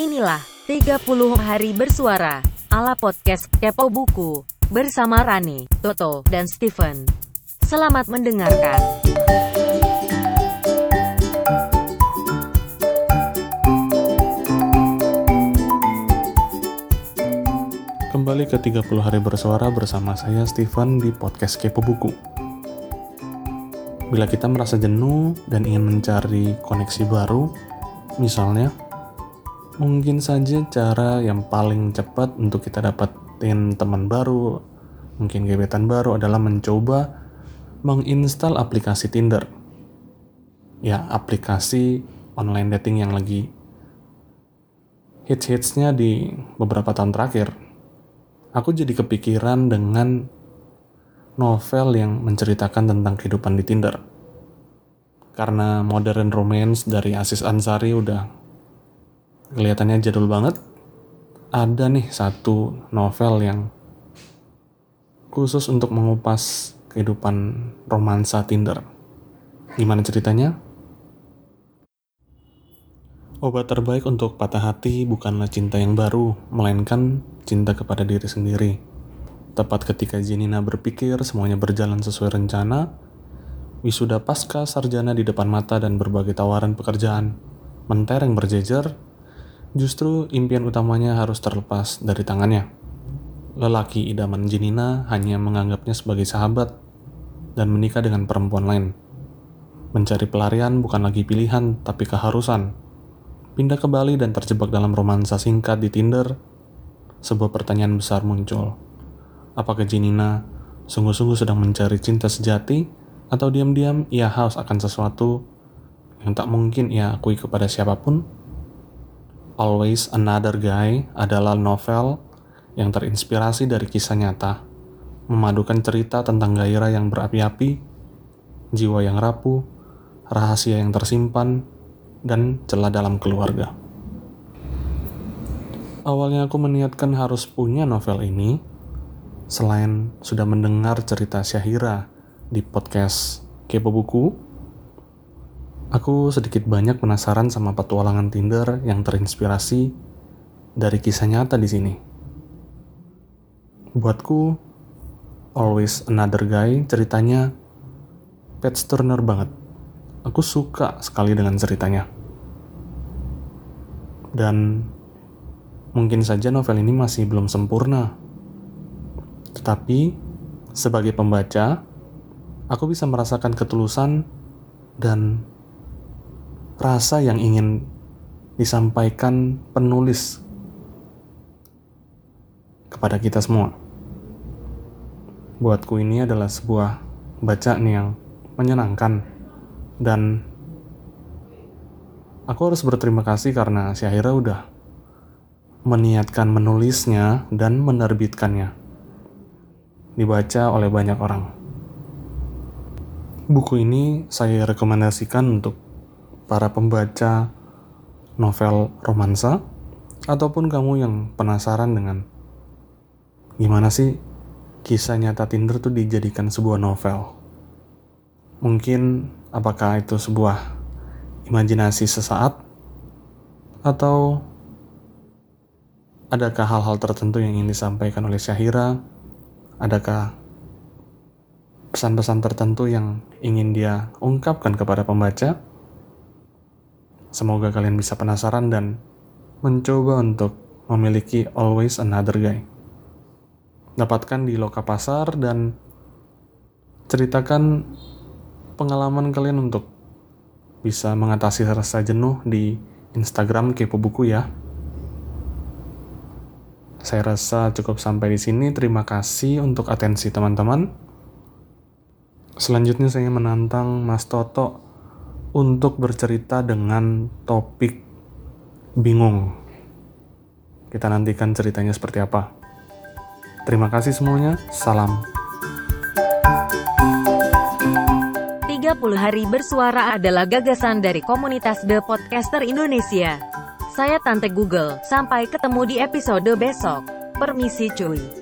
Inilah 30 hari bersuara ala podcast Kepo Buku bersama Rani, Toto, dan Steven. Selamat mendengarkan. Kembali ke 30 hari bersuara bersama saya Steven di podcast Kepo Buku. Bila kita merasa jenuh dan ingin mencari koneksi baru, misalnya, mungkin saja cara yang paling cepat untuk kita dapetin teman baru, mungkin gebetan baru adalah mencoba menginstal aplikasi Tinder. Ya, aplikasi online dating yang lagi hits-hitsnya di beberapa tahun terakhir aku jadi kepikiran dengan novel yang menceritakan tentang kehidupan di Tinder. Karena modern romance dari Asis Ansari udah kelihatannya jadul banget, ada nih satu novel yang khusus untuk mengupas kehidupan romansa Tinder. Gimana ceritanya? Obat terbaik untuk patah hati bukanlah cinta yang baru, melainkan cinta kepada diri sendiri. Tepat ketika Jenina berpikir semuanya berjalan sesuai rencana, wisuda pasca sarjana di depan mata dan berbagai tawaran pekerjaan mentereng berjejer, justru impian utamanya harus terlepas dari tangannya. Lelaki idaman Jenina hanya menganggapnya sebagai sahabat dan menikah dengan perempuan lain. Mencari pelarian bukan lagi pilihan, tapi keharusan pindah ke Bali dan terjebak dalam romansa singkat di Tinder, sebuah pertanyaan besar muncul. Apakah Jinina sungguh-sungguh sedang mencari cinta sejati atau diam-diam ia haus akan sesuatu yang tak mungkin ia akui kepada siapa pun? Always Another Guy adalah novel yang terinspirasi dari kisah nyata, memadukan cerita tentang gairah yang berapi-api, jiwa yang rapuh, rahasia yang tersimpan, dan celah dalam keluarga. Awalnya aku meniatkan harus punya novel ini, selain sudah mendengar cerita Syahira di podcast Kepo Buku, aku sedikit banyak penasaran sama petualangan Tinder yang terinspirasi dari kisah nyata di sini. Buatku, Always Another Guy ceritanya pet turner banget aku suka sekali dengan ceritanya. Dan mungkin saja novel ini masih belum sempurna. Tetapi sebagai pembaca, aku bisa merasakan ketulusan dan rasa yang ingin disampaikan penulis kepada kita semua. Buatku ini adalah sebuah bacaan yang menyenangkan dan aku harus berterima kasih karena Syahira udah meniatkan menulisnya dan menerbitkannya. Dibaca oleh banyak orang. Buku ini saya rekomendasikan untuk para pembaca novel romansa ataupun kamu yang penasaran dengan gimana sih kisah nyata Tinder tuh dijadikan sebuah novel. Mungkin apakah itu sebuah imajinasi sesaat atau adakah hal-hal tertentu yang ingin disampaikan oleh Syahira? Adakah pesan-pesan tertentu yang ingin dia ungkapkan kepada pembaca? Semoga kalian bisa penasaran dan mencoba untuk memiliki Always Another Guy. Dapatkan di Loka Pasar dan ceritakan pengalaman kalian untuk bisa mengatasi rasa jenuh di Instagram Kepo Buku ya. Saya rasa cukup sampai di sini. Terima kasih untuk atensi teman-teman. Selanjutnya saya menantang Mas Toto untuk bercerita dengan topik bingung. Kita nantikan ceritanya seperti apa. Terima kasih semuanya. Salam 30 hari bersuara adalah gagasan dari komunitas The Podcaster Indonesia. Saya Tante Google, sampai ketemu di episode besok. Permisi cuy.